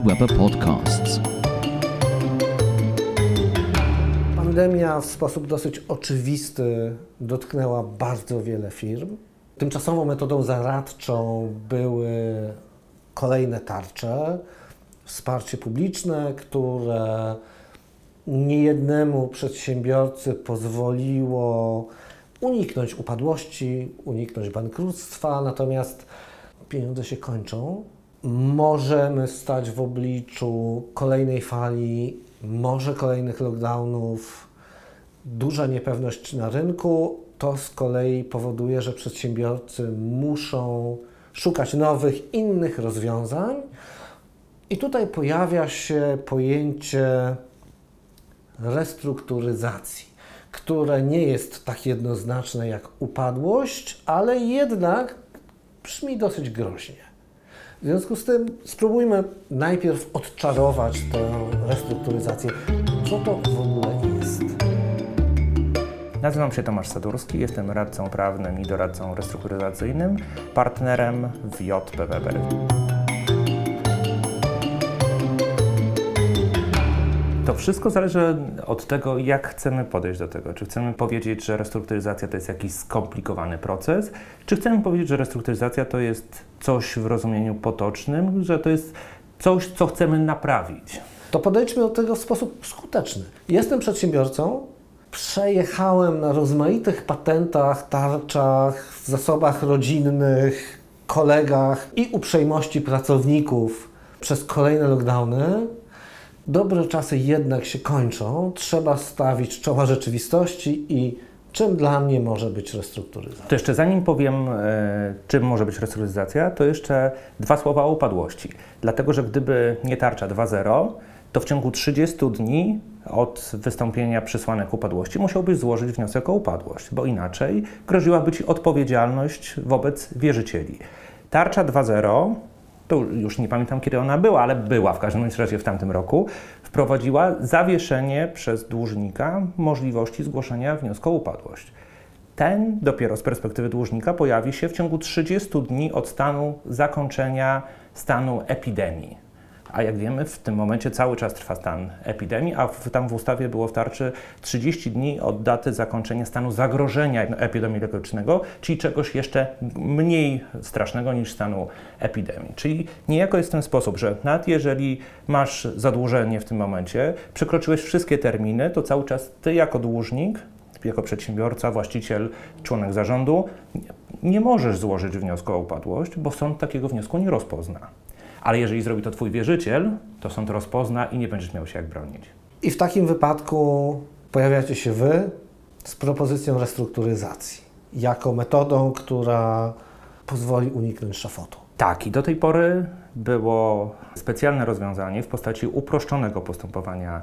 Weber Podcasts. Pandemia w sposób dosyć oczywisty dotknęła bardzo wiele firm. Tymczasową metodą zaradczą były kolejne tarcze, wsparcie publiczne, które niejednemu przedsiębiorcy pozwoliło uniknąć upadłości, uniknąć bankructwa, natomiast pieniądze się kończą. Możemy stać w obliczu kolejnej fali, może kolejnych lockdownów, duża niepewność na rynku. To z kolei powoduje, że przedsiębiorcy muszą szukać nowych, innych rozwiązań. I tutaj pojawia się pojęcie restrukturyzacji, które nie jest tak jednoznaczne jak upadłość, ale jednak brzmi dosyć groźnie. W związku z tym spróbujmy najpierw odczarować tę restrukturyzację. Co to w ogóle jest? Nazywam się Tomasz Sadurski, jestem radcą prawnym i doradcą restrukturyzacyjnym, partnerem w JP Weber. To wszystko zależy od tego, jak chcemy podejść do tego. Czy chcemy powiedzieć, że restrukturyzacja to jest jakiś skomplikowany proces, czy chcemy powiedzieć, że restrukturyzacja to jest coś w rozumieniu potocznym, że to jest coś, co chcemy naprawić. To podejdźmy do tego w sposób skuteczny. Jestem przedsiębiorcą, przejechałem na rozmaitych patentach, tarczach, zasobach rodzinnych, kolegach i uprzejmości pracowników przez kolejne lockdowny. Dobre czasy jednak się kończą. Trzeba stawić czoła rzeczywistości i czym dla mnie może być restrukturyzacja. To jeszcze zanim powiem, e, czym może być restrukturyzacja, to jeszcze dwa słowa o upadłości. Dlatego, że gdyby nie tarcza 2.0, to w ciągu 30 dni od wystąpienia przesłanek upadłości musiałbyś złożyć wniosek o upadłość, bo inaczej groziłaby Ci odpowiedzialność wobec wierzycieli. Tarcza 2.0 to już nie pamiętam kiedy ona była, ale była w każdym razie w tamtym roku, wprowadziła zawieszenie przez dłużnika możliwości zgłoszenia wniosku o upadłość. Ten dopiero z perspektywy dłużnika pojawi się w ciągu 30 dni od stanu zakończenia stanu epidemii. A jak wiemy, w tym momencie cały czas trwa stan epidemii, a w, tam w ustawie było w tarczy 30 dni od daty zakończenia stanu zagrożenia epidemiologicznego, czyli czegoś jeszcze mniej strasznego niż stanu epidemii. Czyli niejako jest w ten sposób, że nawet jeżeli masz zadłużenie w tym momencie, przekroczyłeś wszystkie terminy, to cały czas ty jako dłużnik jako przedsiębiorca, właściciel, członek zarządu, nie możesz złożyć wniosku o upadłość, bo sąd takiego wniosku nie rozpozna. Ale jeżeli zrobi to Twój wierzyciel, to sąd rozpozna i nie będziesz miał się jak bronić. I w takim wypadku pojawiacie się Wy z propozycją restrukturyzacji jako metodą, która pozwoli uniknąć szafotu. Tak, i do tej pory było specjalne rozwiązanie w postaci uproszczonego postępowania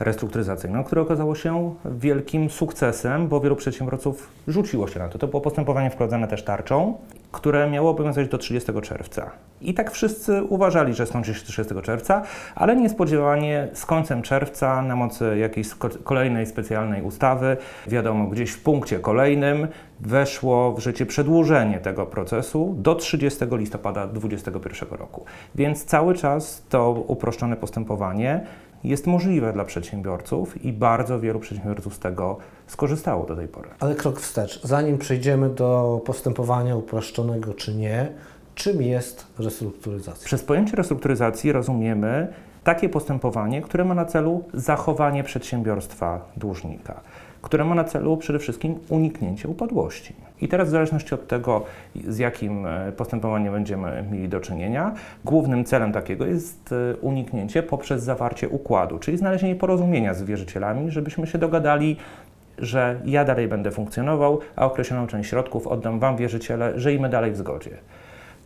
restrukturyzacyjną, które okazało się wielkim sukcesem, bo wielu przedsiębiorców rzuciło się na to. To było postępowanie wprowadzane też tarczą, które miało obowiązywać do 30 czerwca. I tak wszyscy uważali, że skończy się 30 czerwca, ale niespodziewanie z końcem czerwca na mocy jakiejś kolejnej specjalnej ustawy, wiadomo, gdzieś w punkcie kolejnym weszło w życie przedłużenie tego procesu do 30 listopada 2021 roku. Więc cały czas to uproszczone postępowanie jest możliwe dla przedsiębiorców i bardzo wielu przedsiębiorców z tego skorzystało do tej pory. Ale krok wstecz, zanim przejdziemy do postępowania uproszczonego czy nie, czym jest restrukturyzacja? Przez pojęcie restrukturyzacji rozumiemy takie postępowanie, które ma na celu zachowanie przedsiębiorstwa dłużnika które ma na celu przede wszystkim uniknięcie upadłości. I teraz w zależności od tego, z jakim e, postępowaniem będziemy mieli do czynienia, głównym celem takiego jest e, uniknięcie poprzez zawarcie układu, czyli znalezienie porozumienia z wierzycielami, żebyśmy się dogadali, że ja dalej będę funkcjonował, a określoną część środków oddam Wam, wierzyciele, żyjmy dalej w zgodzie.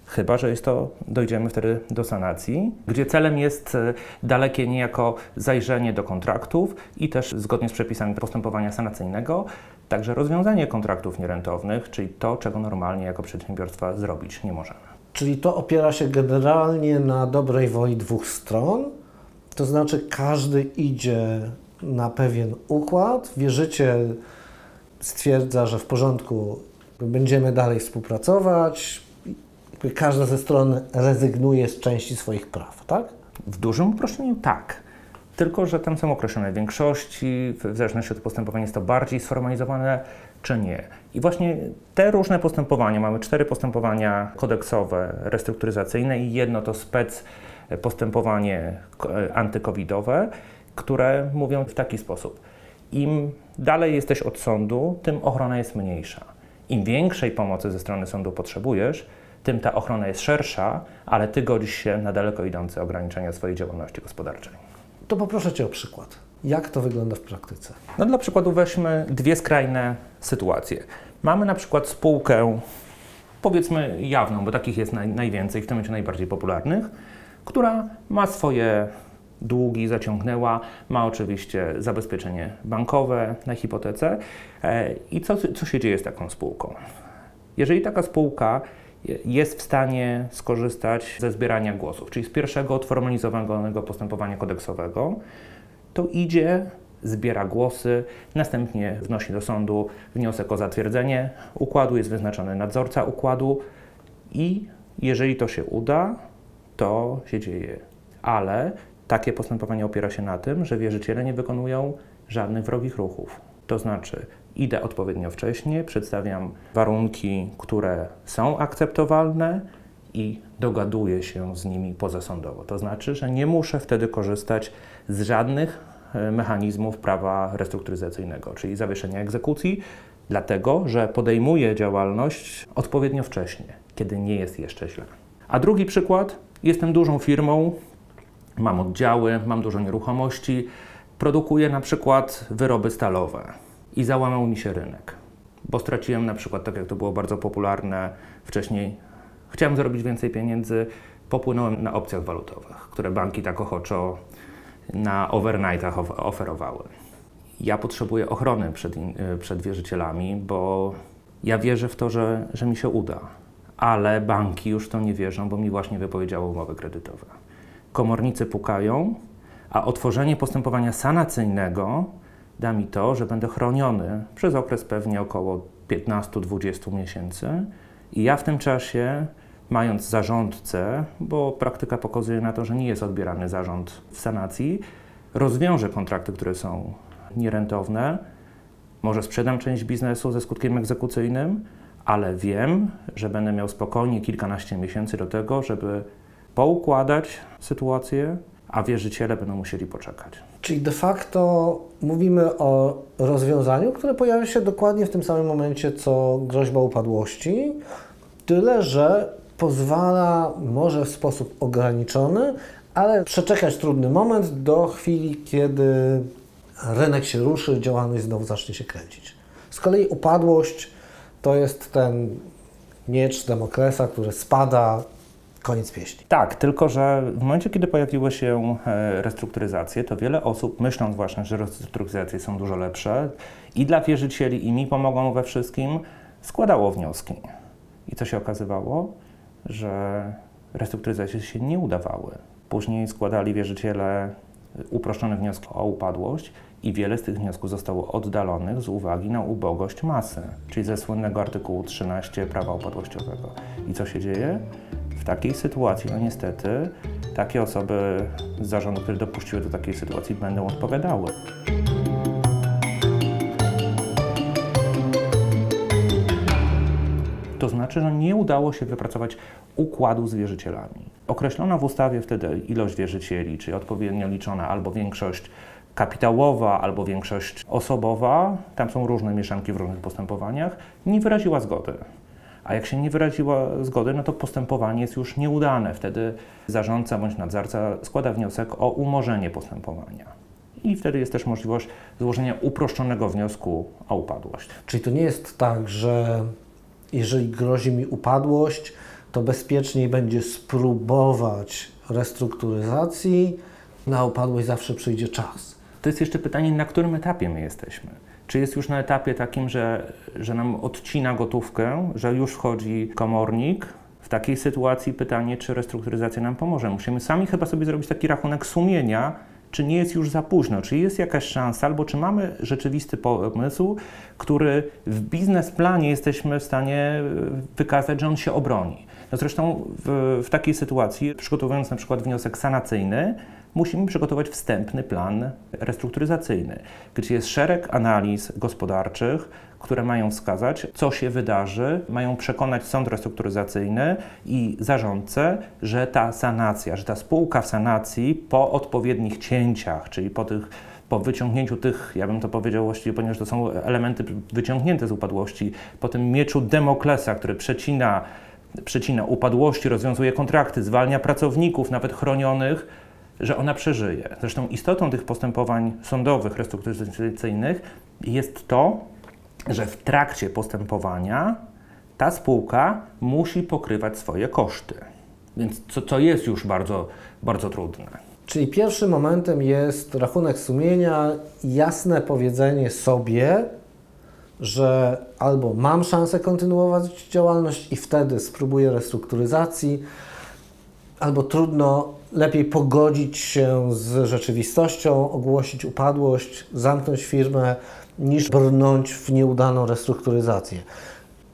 Chyba, że jest to, dojdziemy wtedy do sanacji, gdzie celem jest e, dalekie niejako zajrzenie do kontraktów i też zgodnie z przepisami postępowania sanacyjnego, także rozwiązanie kontraktów nierentownych, czyli to, czego normalnie jako przedsiębiorstwa zrobić nie możemy. Czyli to opiera się generalnie na dobrej woli dwóch stron, to znaczy każdy idzie na pewien układ, wierzyciel stwierdza, że w porządku, będziemy dalej współpracować, każda ze stron rezygnuje z części swoich praw, tak? W dużym uproszczeniu tak. Tylko, że tam są określone większości, w zależności od postępowania jest to bardziej sformalizowane czy nie. I właśnie te różne postępowania, mamy cztery postępowania kodeksowe, restrukturyzacyjne i jedno to spec postępowanie antykowidowe, które mówią w taki sposób. Im dalej jesteś od sądu, tym ochrona jest mniejsza. Im większej pomocy ze strony sądu potrzebujesz, tym ta ochrona jest szersza, ale ty godzisz się na daleko idące ograniczenia swojej działalności gospodarczej. To poproszę Cię o przykład. Jak to wygląda w praktyce? No dla przykładu weźmy dwie skrajne sytuacje. Mamy na przykład spółkę, powiedzmy jawną, bo takich jest naj, najwięcej, w tym momencie najbardziej popularnych, która ma swoje długi, zaciągnęła, ma oczywiście zabezpieczenie bankowe na hipotece. E, I co, co się dzieje z taką spółką? Jeżeli taka spółka jest w stanie skorzystać ze zbierania głosów, czyli z pierwszego odformalizowanego postępowania kodeksowego, to idzie, zbiera głosy, następnie wnosi do sądu wniosek o zatwierdzenie układu, jest wyznaczony nadzorca układu i jeżeli to się uda, to się dzieje. Ale takie postępowanie opiera się na tym, że wierzyciele nie wykonują żadnych wrogich ruchów. To znaczy, idę odpowiednio wcześnie, przedstawiam warunki, które są akceptowalne i dogaduję się z nimi pozasądowo. To znaczy, że nie muszę wtedy korzystać z żadnych e, mechanizmów prawa restrukturyzacyjnego, czyli zawieszenia egzekucji, dlatego że podejmuję działalność odpowiednio wcześnie, kiedy nie jest jeszcze źle. A drugi przykład, jestem dużą firmą, mam oddziały, mam dużo nieruchomości, produkuję na przykład wyroby stalowe i załamał mi się rynek, bo straciłem na przykład, tak jak to było bardzo popularne wcześniej, chciałem zarobić więcej pieniędzy, popłynąłem na opcjach walutowych, które banki tak ochoczo na overnightach oferowały. Ja potrzebuję ochrony przed, y, przed wierzycielami, bo ja wierzę w to, że, że mi się uda, ale banki już to nie wierzą, bo mi właśnie wypowiedziały umowy kredytowe. Komornicy pukają, a otworzenie postępowania sanacyjnego da mi to, że będę chroniony przez okres pewnie około 15-20 miesięcy i ja w tym czasie, mając zarządcę, bo praktyka pokazuje na to, że nie jest odbierany zarząd w sanacji, rozwiążę kontrakty, które są nierentowne, może sprzedam część biznesu ze skutkiem egzekucyjnym, ale wiem, że będę miał spokojnie kilkanaście miesięcy do tego, żeby poukładać sytuację, a wierzyciele będą musieli poczekać. Czyli de facto mówimy o rozwiązaniu, które pojawia się dokładnie w tym samym momencie, co groźba upadłości, tyle że pozwala może w sposób ograniczony, ale przeczekać trudny moment do chwili, kiedy rynek się ruszy, działalność znowu zacznie się kręcić. Z kolei upadłość to jest ten miecz Demokresa, który spada, koniec pieśni. Tak, tylko że w momencie, kiedy pojawiły się e, restrukturyzacje, to wiele osób, myśląc właśnie, że restrukturyzacje są dużo lepsze i dla wierzycieli, i mi pomogą we wszystkim, składało wnioski. I co się okazywało? Że restrukturyzacje się nie udawały. Później składali wierzyciele uproszczone wnioski o upadłość i wiele z tych wniosków zostało oddalonych z uwagi na ubogość masy, czyli ze słynnego artykułu 13 prawa upadłościowego. I co się dzieje? Takiej sytuacji, no niestety, takie osoby z zarządu, które dopuściły do takiej sytuacji, będą odpowiadały. To znaczy, że nie udało się wypracować układu z wierzycielami. Określona w ustawie wtedy ilość wierzycieli, czyli odpowiednio liczona albo większość kapitałowa, albo większość osobowa, tam są różne mieszanki w różnych postępowaniach, nie wyraziła zgody. A jak się nie wyraziła zgody, no to postępowanie jest już nieudane. Wtedy zarządca bądź nadzorca składa wniosek o umorzenie postępowania. I wtedy jest też możliwość złożenia uproszczonego wniosku o upadłość. Czyli to nie jest tak, że jeżeli grozi mi upadłość, to bezpieczniej będzie spróbować restrukturyzacji, na upadłość zawsze przyjdzie czas. To jest jeszcze pytanie, na którym etapie my jesteśmy. Czy jest już na etapie takim, że, że nam odcina gotówkę, że już wchodzi komornik? W takiej sytuacji pytanie, czy restrukturyzacja nam pomoże. Musimy sami chyba sobie zrobić taki rachunek sumienia, czy nie jest już za późno, czy jest jakaś szansa, albo czy mamy rzeczywisty pomysł, który w biznesplanie jesteśmy w stanie wykazać, że on się obroni. No zresztą w, w takiej sytuacji, przygotowując na przykład wniosek sanacyjny, musimy przygotować wstępny plan restrukturyzacyjny, gdzie jest szereg analiz gospodarczych, które mają wskazać, co się wydarzy, mają przekonać sąd restrukturyzacyjny i zarządcę, że ta sanacja, że ta spółka w sanacji po odpowiednich cięciach, czyli po tych po wyciągnięciu tych, ja bym to powiedział właściwie, ponieważ to są elementy wyciągnięte z upadłości, po tym mieczu Demoklesa, który przecina, przecina upadłości, rozwiązuje kontrakty, zwalnia pracowników, nawet chronionych, że ona przeżyje. Zresztą istotą tych postępowań sądowych, restrukturyzacyjnych jest to, że w trakcie postępowania ta spółka musi pokrywać swoje koszty. Więc co, co jest już bardzo, bardzo trudne. Czyli pierwszym momentem jest rachunek sumienia, jasne powiedzenie sobie, że albo mam szansę kontynuować działalność i wtedy spróbuję restrukturyzacji, albo trudno, lepiej pogodzić się z rzeczywistością, ogłosić upadłość, zamknąć firmę, niż brnąć w nieudaną restrukturyzację.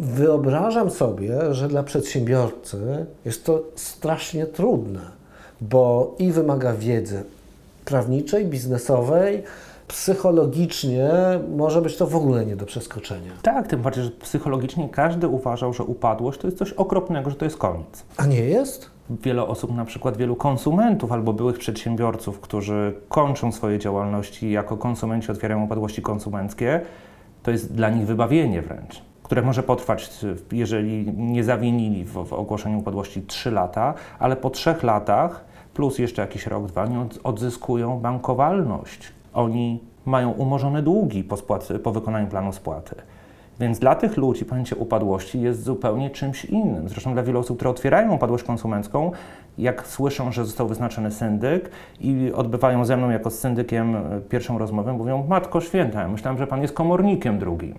Wyobrażam sobie, że dla przedsiębiorcy jest to strasznie trudne, bo i wymaga wiedzy prawniczej, biznesowej, psychologicznie może być to w ogóle nie do przeskoczenia. Tak, tym bardziej, że psychologicznie każdy uważał, że upadłość to jest coś okropnego, że to jest koniec. A nie jest? Wiele osób, na przykład wielu konsumentów albo byłych przedsiębiorców, którzy kończą swoje działalności jako konsumenci, otwierają upadłości konsumenckie, to jest dla nich wybawienie wręcz które może potrwać, jeżeli nie zawinili w, w ogłoszeniu upadłości 3 lata, ale po 3 latach plus jeszcze jakiś rok, dwa, oni odzyskują bankowalność. Oni mają umorzone długi po, spłaty, po wykonaniu planu spłaty. Więc dla tych ludzi pojęcie upadłości jest zupełnie czymś innym. Zresztą dla wielu osób, które otwierają upadłość konsumencką, jak słyszą, że został wyznaczony syndyk i odbywają ze mną jako z syndykiem e, pierwszą rozmowę, mówią: Matko Święta, myślałem, że pan jest komornikiem drugim.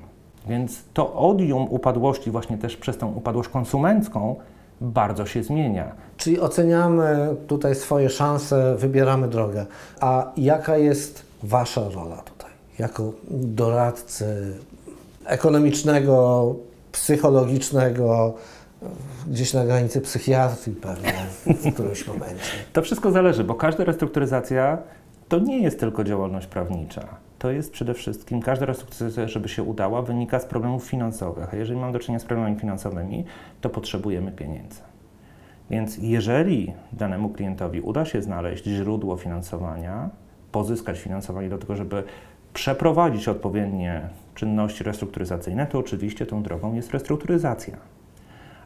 Więc to odium upadłości, właśnie też przez tą upadłość konsumencką, bardzo się zmienia. Czyli oceniamy tutaj swoje szanse, wybieramy drogę. A jaka jest Wasza rola tutaj, jako doradcy ekonomicznego, psychologicznego, gdzieś na granicy psychiatrii pewnie w którymś momencie? To wszystko zależy, bo każda restrukturyzacja to nie jest tylko działalność prawnicza. To jest przede wszystkim, każda restrukturyzacja, żeby się udała, wynika z problemów finansowych. A jeżeli mamy do czynienia z problemami finansowymi, to potrzebujemy pieniędzy. Więc jeżeli danemu klientowi uda się znaleźć źródło finansowania, pozyskać finansowanie do tego, żeby przeprowadzić odpowiednie czynności restrukturyzacyjne, to oczywiście tą drogą jest restrukturyzacja.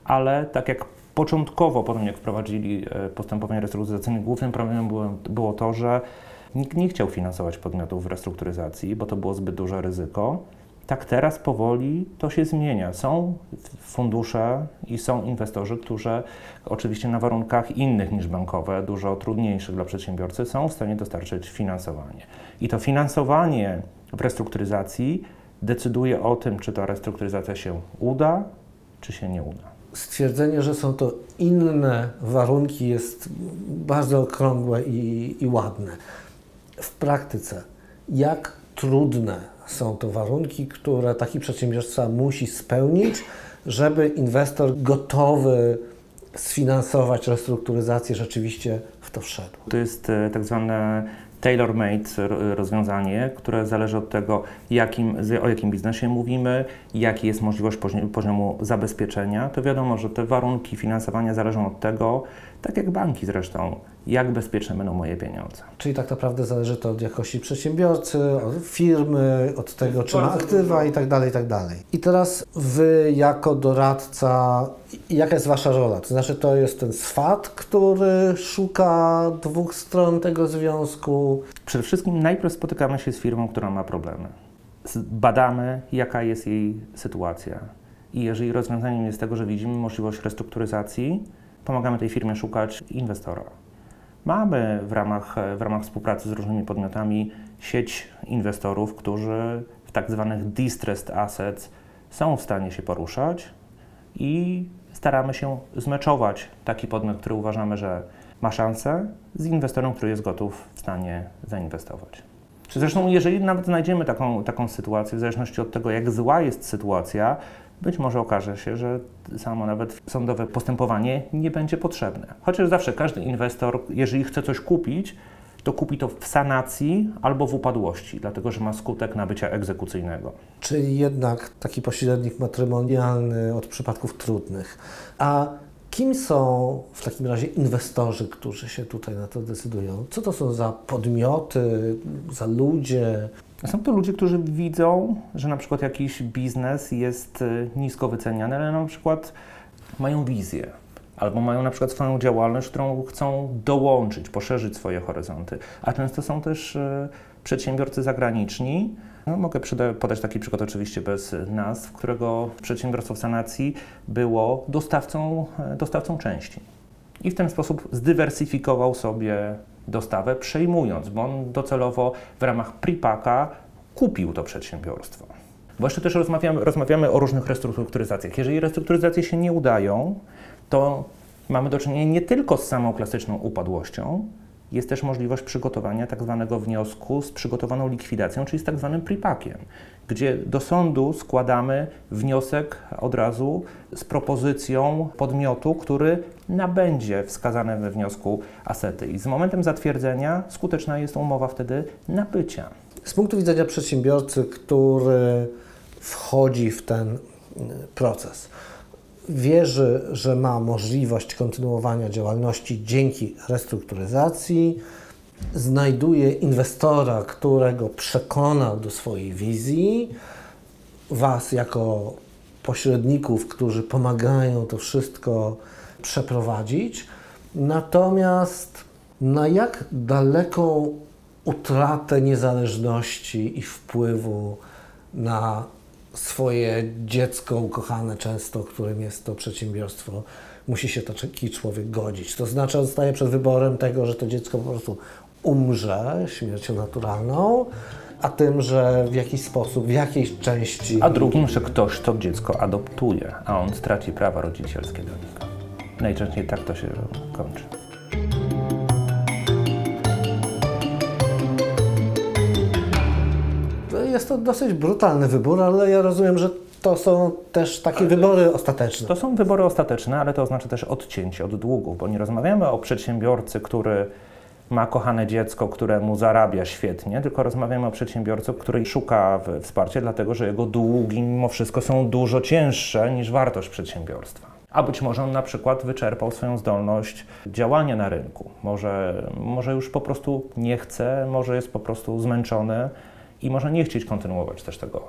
Ale tak jak początkowo, potem jak wprowadzili e, postępowanie restrukturyzacyjne, głównym problemem było, było to, że nikt nie chciał finansować podmiotów w restrukturyzacji, bo to było zbyt duże ryzyko. Tak teraz powoli to się zmienia. Są fundusze i są inwestorzy, którzy oczywiście na warunkach innych niż bankowe, dużo trudniejszych dla przedsiębiorcy, są w stanie dostarczyć finansowanie. I to finansowanie w restrukturyzacji decyduje o tym, czy ta restrukturyzacja się uda, czy się nie uda. Stwierdzenie, że są to inne warunki jest bardzo okrągłe i, i ładne. W praktyce, jak trudne są to warunki, które taki przedsiębiorca musi spełnić, żeby inwestor gotowy sfinansować restrukturyzację rzeczywiście w to wszedł. To jest e, tak zwane tailor-made rozwiązanie, które zależy od tego, jakim, o jakim biznesie mówimy, jaki jest możliwość poziomu zabezpieczenia. To wiadomo, że te warunki finansowania zależą od tego, tak jak banki zresztą, jak bezpieczne będą moje pieniądze. Czyli tak naprawdę zależy to od jakości przedsiębiorcy, od firmy, od tego, czy ma aktywa i tak dalej, i tak dalej. I teraz Wy jako doradca, jaka jest Wasza rola? To znaczy to jest ten swat, który szuka dwóch stron tego związku? Przede wszystkim najpierw spotykamy się z firmą, która ma problemy. Badamy, jaka jest jej sytuacja. I jeżeli rozwiązaniem jest tego, że widzimy możliwość restrukturyzacji, pomagamy tej firmie szukać inwestora. Mamy w ramach, w ramach współpracy z różnymi podmiotami sieć inwestorów, którzy w tak zwanych distressed assets są w stanie się poruszać i staramy się zmeczować taki podmiot, który uważamy, że ma szansę, z inwestorem, który jest gotów w stanie zainwestować. Zresztą, jeżeli nawet znajdziemy taką, taką sytuację, w zależności od tego, jak zła jest sytuacja, być może okaże się, że samo nawet sądowe postępowanie nie będzie potrzebne. Chociaż zawsze każdy inwestor, jeżeli chce coś kupić, to kupi to w sanacji albo w upadłości, dlatego że ma skutek nabycia egzekucyjnego. Czyli jednak taki pośrednik matrymonialny od przypadków trudnych. A kim są w takim razie inwestorzy, którzy się tutaj na to decydują? Co to są za podmioty, za ludzie? Są to ludzie, którzy widzą, że na przykład jakiś biznes jest y, nisko wyceniany, ale na przykład mają wizję albo mają na przykład swoją działalność, którą chcą dołączyć, poszerzyć swoje horyzonty. A często są też y, przedsiębiorcy zagraniczni. No, mogę podać taki przykład oczywiście bez nazw, którego przedsiębiorstwo w sanacji było dostawcą, e, dostawcą części. I w ten sposób zdywersyfikował sobie dostawę, przejmując, bo on docelowo w ramach Pripaka kupił to przedsiębiorstwo. Bo jeszcze też rozmawiamy, rozmawiamy o różnych restrukturyzacjach. Jeżeli restrukturyzacje się nie udają, to mamy do czynienia nie tylko z samą klasyczną upadłością, jest też możliwość przygotowania tak zwanego wniosku z przygotowaną likwidacją, czyli z tak zwanym pripakiem, gdzie do sądu składamy wniosek od razu z propozycją podmiotu, który nabędzie wskazane we wniosku asety. I z momentem zatwierdzenia skuteczna jest umowa wtedy nabycia. Z punktu widzenia przedsiębiorcy, który wchodzi w ten y, proces, wierzy, że ma możliwość kontynuowania działalności dzięki restrukturyzacji, znajduje inwestora, którego przekona do swojej wizji, Was jako pośredników, którzy pomagają to wszystko przeprowadzić. Natomiast na jak daleką utratę niezależności i wpływu na swoje dziecko ukochane często, którym jest to przedsiębiorstwo, musi się taki człowiek godzić. To znaczy on staje przed wyborem tego, że to dziecko po prostu umrze śmiercią naturalną, a tym, że w jakiś sposób, w jakiejś części... A drugim, że ktoś to dziecko adoptuje, a on straci prawa rodzicielskie do niego. Najczęściej tak to się kończy. Jest to dosyć brutalny wybór, ale ja rozumiem, że to są też takie wybory ostateczne. To są wybory ostateczne, ale to oznacza też odcięcie od długów, bo nie rozmawiamy o przedsiębiorcy, który ma kochane dziecko, któremu zarabia świetnie, tylko rozmawiamy o przedsiębiorcy, który szuka wsparcia, dlatego że jego długi mimo wszystko są dużo cięższe niż wartość przedsiębiorstwa. A być może on na przykład wyczerpał swoją zdolność działania na rynku. Może, może już po prostu nie chce, może jest po prostu zmęczony i może nie chcieć kontynuować też tego.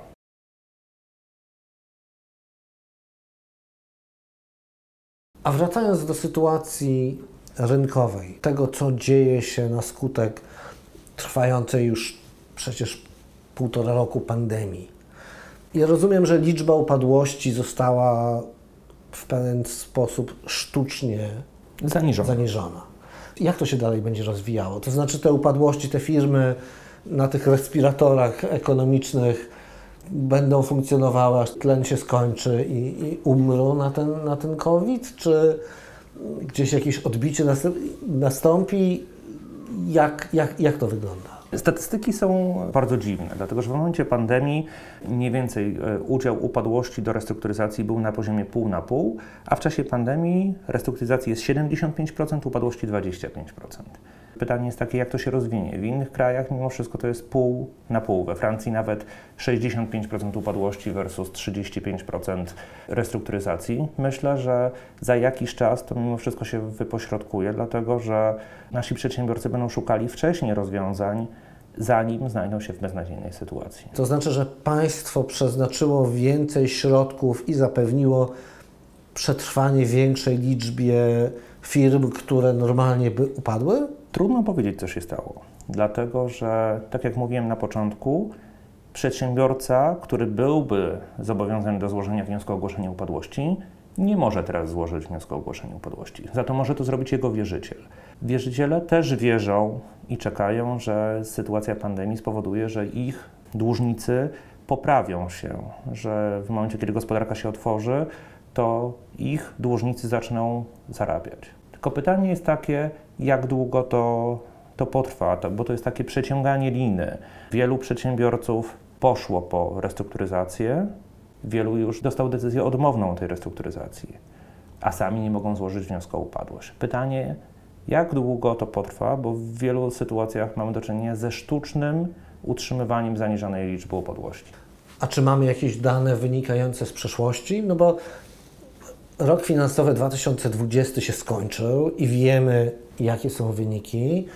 A wracając do sytuacji rynkowej, tego co dzieje się na skutek trwającej już przecież półtora roku pandemii. Ja rozumiem, że liczba upadłości została w pewien sposób sztucznie zaniżona. zaniżona. Jak to się dalej będzie rozwijało? To znaczy te upadłości, te firmy na tych respiratorach ekonomicznych będą funkcjonowały, aż tlen się skończy i, i umrą na ten, na ten COVID? Czy gdzieś jakieś odbicie nastąpi? Jak, jak, jak to wygląda? Statystyki są bardzo dziwne, dlatego że w momencie pandemii mniej więcej e, udział upadłości do restrukturyzacji był na poziomie pół na pół, a w czasie pandemii restrukturyzacji jest 75%, upadłości 25%. Pytanie jest takie, jak to się rozwinie. W innych krajach mimo wszystko to jest pół na pół. We Francji nawet 65% upadłości versus 35% restrukturyzacji. Myślę, że za jakiś czas to mimo wszystko się wypośrodkuje, dlatego że nasi przedsiębiorcy będą szukali wcześniej rozwiązań, zanim znajdą się w beznadziejnej sytuacji. To znaczy, że państwo przeznaczyło więcej środków i zapewniło przetrwanie większej liczbie firm, które normalnie by upadły? Trudno powiedzieć, co się stało, dlatego że, tak jak mówiłem na początku, przedsiębiorca, który byłby zobowiązany do złożenia wniosku o ogłoszenie upadłości, nie może teraz złożyć wniosku o ogłoszenie upadłości. Za to może to zrobić jego wierzyciel. Wierzyciele też wierzą i czekają, że sytuacja pandemii spowoduje, że ich dłużnicy poprawią się, że w momencie, kiedy gospodarka się otworzy, to ich dłużnicy zaczną zarabiać. Tylko pytanie jest takie, jak długo to, to potrwa, to, bo to jest takie przeciąganie liny. Wielu przedsiębiorców poszło po restrukturyzację Wielu już dostał decyzję odmowną tej restrukturyzacji, a sami nie mogą złożyć wniosku o upadłość. Pytanie, jak długo to potrwa, bo w wielu sytuacjach mamy do czynienia ze sztucznym utrzymywaniem zaniżonej liczby upadłości. A czy mamy jakieś dane wynikające z przeszłości? No bo rok finansowy 2020 się skończył i wiemy, jakie są wyniki.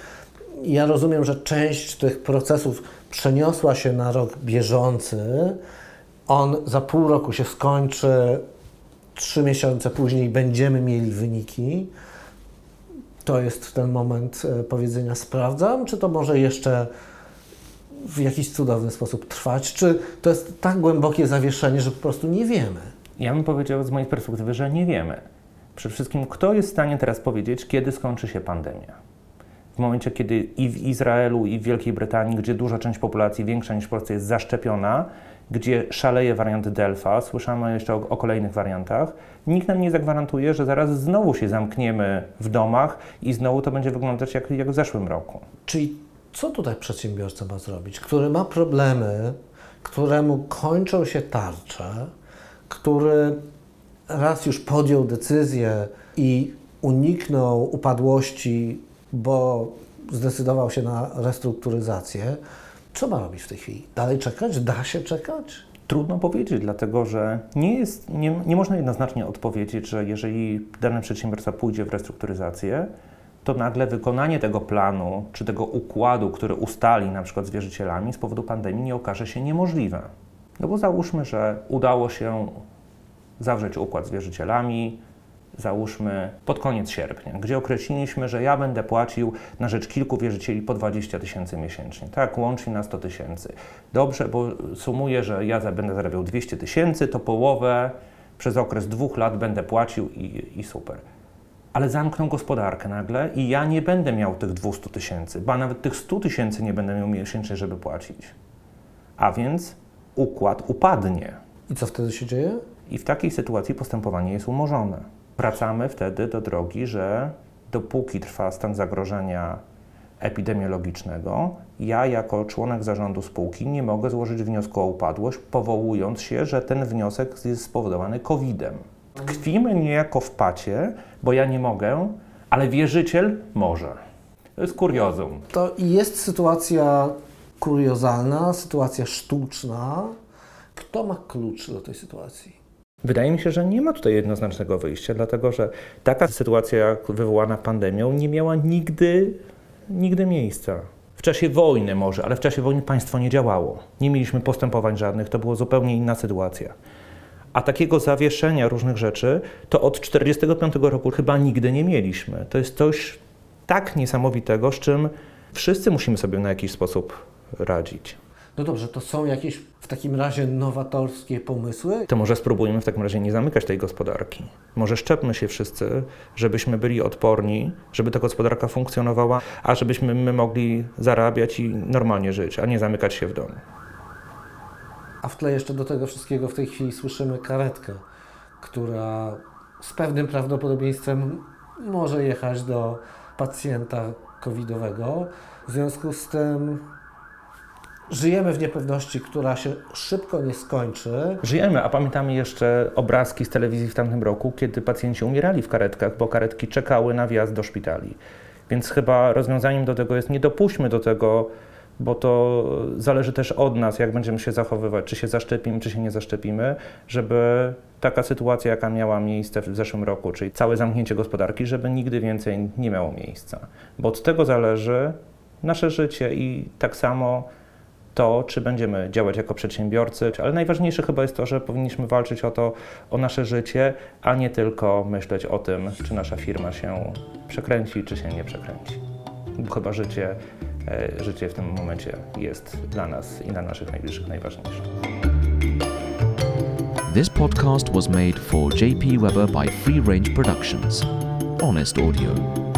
Ja rozumiem, że część tych procesów przeniosła się na rok bieżący. On za pół roku się skończy, trzy miesiące później będziemy mieli wyniki. To jest ten moment e, powiedzenia sprawdzam, czy to może jeszcze w jakiś cudowny sposób trwać, czy to jest tak głębokie zawieszenie, że po prostu nie wiemy? Ja bym powiedział z mojej perspektywy, że nie wiemy. Przede wszystkim, kto jest w stanie teraz powiedzieć, kiedy skończy się pandemia? W momencie, kiedy i w Izraelu, i w Wielkiej Brytanii, gdzie duża część populacji, większa niż w Polsce, jest zaszczepiona, gdzie szaleje wariant Delta, słyszamy jeszcze o, o, kolejnych wariantach, nikt nam nie zagwarantuje, że zaraz znowu się zamkniemy w domach i znowu to będzie wyglądać jak, jak w zeszłym roku. Czyli co tutaj przedsiębiorca ma zrobić, który ma problemy, któremu kończą się tarcze, który raz już podjął decyzję i uniknął upadłości, bo zdecydował się na restrukturyzację, co ma robić w tej chwili? Dalej czekać? Da się czekać? Trudno powiedzieć, dlatego że nie, jest, nie, nie można jednoznacznie odpowiedzieć, że jeżeli dany przedsiębiorca pójdzie w restrukturyzację, to nagle wykonanie tego planu czy tego układu, który ustali na przykład z wierzycielami z powodu pandemii nie okaże się niemożliwe. No bo załóżmy, że udało się zawrzeć układ z wierzycielami, załóżmy pod koniec sierpnia, gdzie określiliśmy, że ja będę płacił na rzecz kilku wierzycieli po 20 tysięcy miesięcznie, tak, łącznie na 100 tysięcy. Dobrze, bo sumuję, że ja będę zarabiał 200 tysięcy, to połowę przez okres dwóch lat będę płacił i, i super. Ale zamkną gospodarkę nagle i ja nie będę miał tych 200 tysięcy, ba nawet tych 100 tysięcy nie będę miał miesięcznie, żeby płacić. A więc układ upadnie. I co wtedy się dzieje? I w takiej sytuacji postępowanie jest umorzone. Wracamy wtedy do drogi, że dopóki trwa stan zagrożenia epidemiologicznego, ja jako członek zarządu spółki nie mogę złożyć wniosku o upadłość, powołując się, że ten wniosek jest spowodowany COVID-em. Tkwimy niejako w pacie, bo ja nie mogę, ale wierzyciel może. To jest kuriozum. To jest sytuacja kuriozalna, sytuacja sztuczna. Kto ma klucz do tej sytuacji? Wydaje mi się, że nie ma tutaj jednoznacznego wyjścia, dlatego że taka sytuacja wywołana pandemią nie miała nigdy, nigdy miejsca. W czasie wojny może, ale w czasie wojny państwo nie działało. Nie mieliśmy postępowań żadnych, to była zupełnie inna sytuacja. A takiego zawieszenia różnych rzeczy to od 1945 roku chyba nigdy nie mieliśmy. To jest coś tak niesamowitego, z czym wszyscy musimy sobie na jakiś sposób radzić. No dobrze, to są jakieś w takim razie nowatorskie pomysły? To może spróbujmy w takim razie nie zamykać tej gospodarki. Może szczepmy się wszyscy, żebyśmy byli odporni, żeby ta gospodarka funkcjonowała, a żebyśmy my mogli zarabiać i normalnie żyć, a nie zamykać się w domu. A w tle jeszcze do tego wszystkiego w tej chwili słyszymy karetkę, która z pewnym prawdopodobieństwem może jechać do pacjenta covidowego. W związku z tym żyjemy w niepewności, która się szybko nie skończy. Żyjemy, a pamiętamy jeszcze obrazki z telewizji w tamtym roku, kiedy pacjenci umierali w karetkach, bo karetki czekały na wjazd do szpitali. Więc chyba rozwiązaniem do tego jest nie dopuśćmy do tego, bo to zależy też od nas, jak będziemy się zachowywać, czy się zaszczepimy, czy się nie zaszczepimy, żeby taka sytuacja, jaka miała miejsce w zeszłym roku, czyli całe zamknięcie gospodarki, żeby nigdy więcej nie miało miejsca. Bo od tego zależy nasze życie i tak samo to, czy będziemy działać jako przedsiębiorcy, ale najważniejsze chyba jest to, że powinniśmy walczyć o to, o nasze życie, a nie tylko myśleć o tym, czy nasza firma się przekręci, czy się nie przekręci. Bo chyba życie, e, życie w tym momencie jest dla nas i dla naszych najbliższych najważniejsze. This podcast was made for JP Weber by Free Range Productions. Honest Audio.